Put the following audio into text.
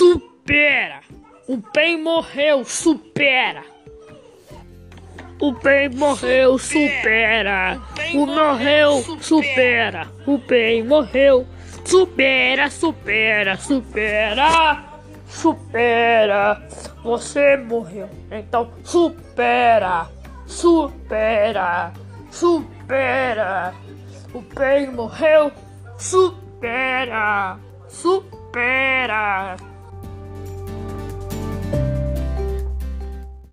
supera o bem morreu, supera. O bem morreu, supera. O morreu, supera. O bem morreu, supera, supera, supera. Supera. Você morreu, então supera. Supera. Supera. O bem morreu, supera. Supera.